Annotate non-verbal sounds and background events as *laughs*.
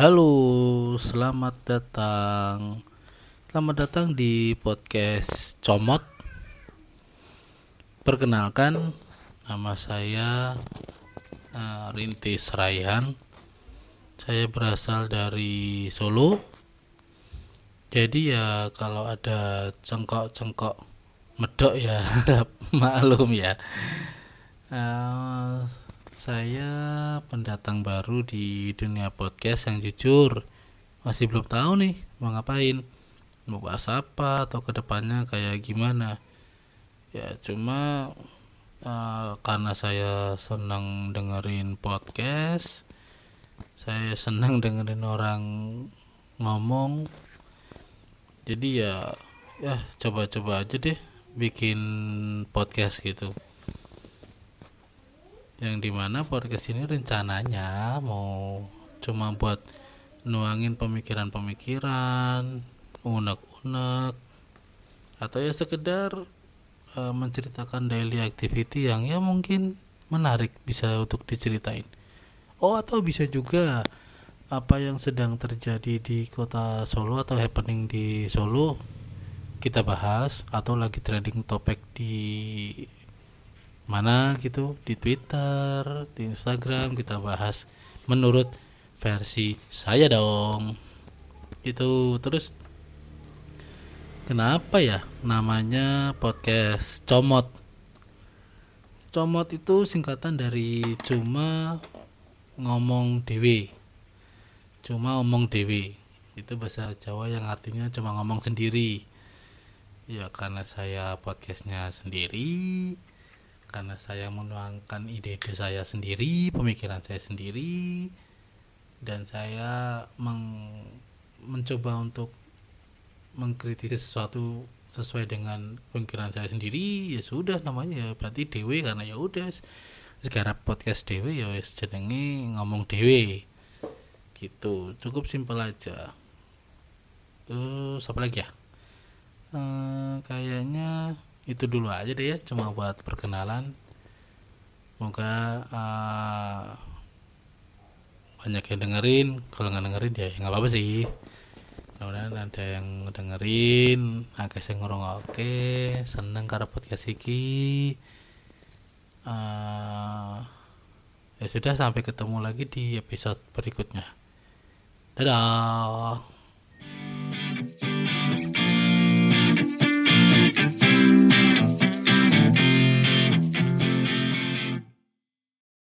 Halo, selamat datang. Selamat datang di podcast Comot. Perkenalkan, nama saya uh, Rintis Raihan. Saya berasal dari Solo. Jadi ya kalau ada cengkok-cengkok medok ya *laughs* harap maklum ya. Uh, saya pendatang baru di dunia podcast yang jujur. Masih belum tahu nih mau ngapain. Mau bahas apa atau ke depannya kayak gimana. Ya cuma uh, karena saya senang dengerin podcast saya senang *laughs* dengerin orang ngomong. Jadi ya ya coba-coba aja deh bikin podcast gitu yang di mana podcast ini rencananya mau cuma buat nuangin pemikiran-pemikiran unek-unek atau ya sekedar uh, menceritakan daily activity yang ya mungkin menarik bisa untuk diceritain. Oh atau bisa juga apa yang sedang terjadi di kota Solo atau happening di Solo kita bahas atau lagi trending topik di mana gitu di Twitter, di Instagram kita bahas menurut versi saya dong. Itu terus kenapa ya namanya podcast Comot? Comot itu singkatan dari cuma ngomong dewi. Cuma ngomong dewi. Itu bahasa Jawa yang artinya cuma ngomong sendiri. Ya karena saya podcastnya sendiri, karena saya menuangkan ide-ide saya sendiri, pemikiran saya sendiri, dan saya meng mencoba untuk mengkritisi sesuatu sesuai dengan pemikiran saya sendiri ya sudah namanya ya berarti dewe karena ya udah sekarang podcast dewe ya jenenge ngomong dewe. Gitu cukup simpel aja. Terus apa lagi ya? Ehm, kayaknya itu dulu aja deh ya cuma buat perkenalan. Semoga uh, banyak yang dengerin. Kalau nggak dengerin ya nggak apa-apa sih. Mudah ada yang dengerin. Agak saya ngurung oke. Seneng karena podcast iki. Uh, ya sudah sampai ketemu lagi di episode berikutnya. Dadah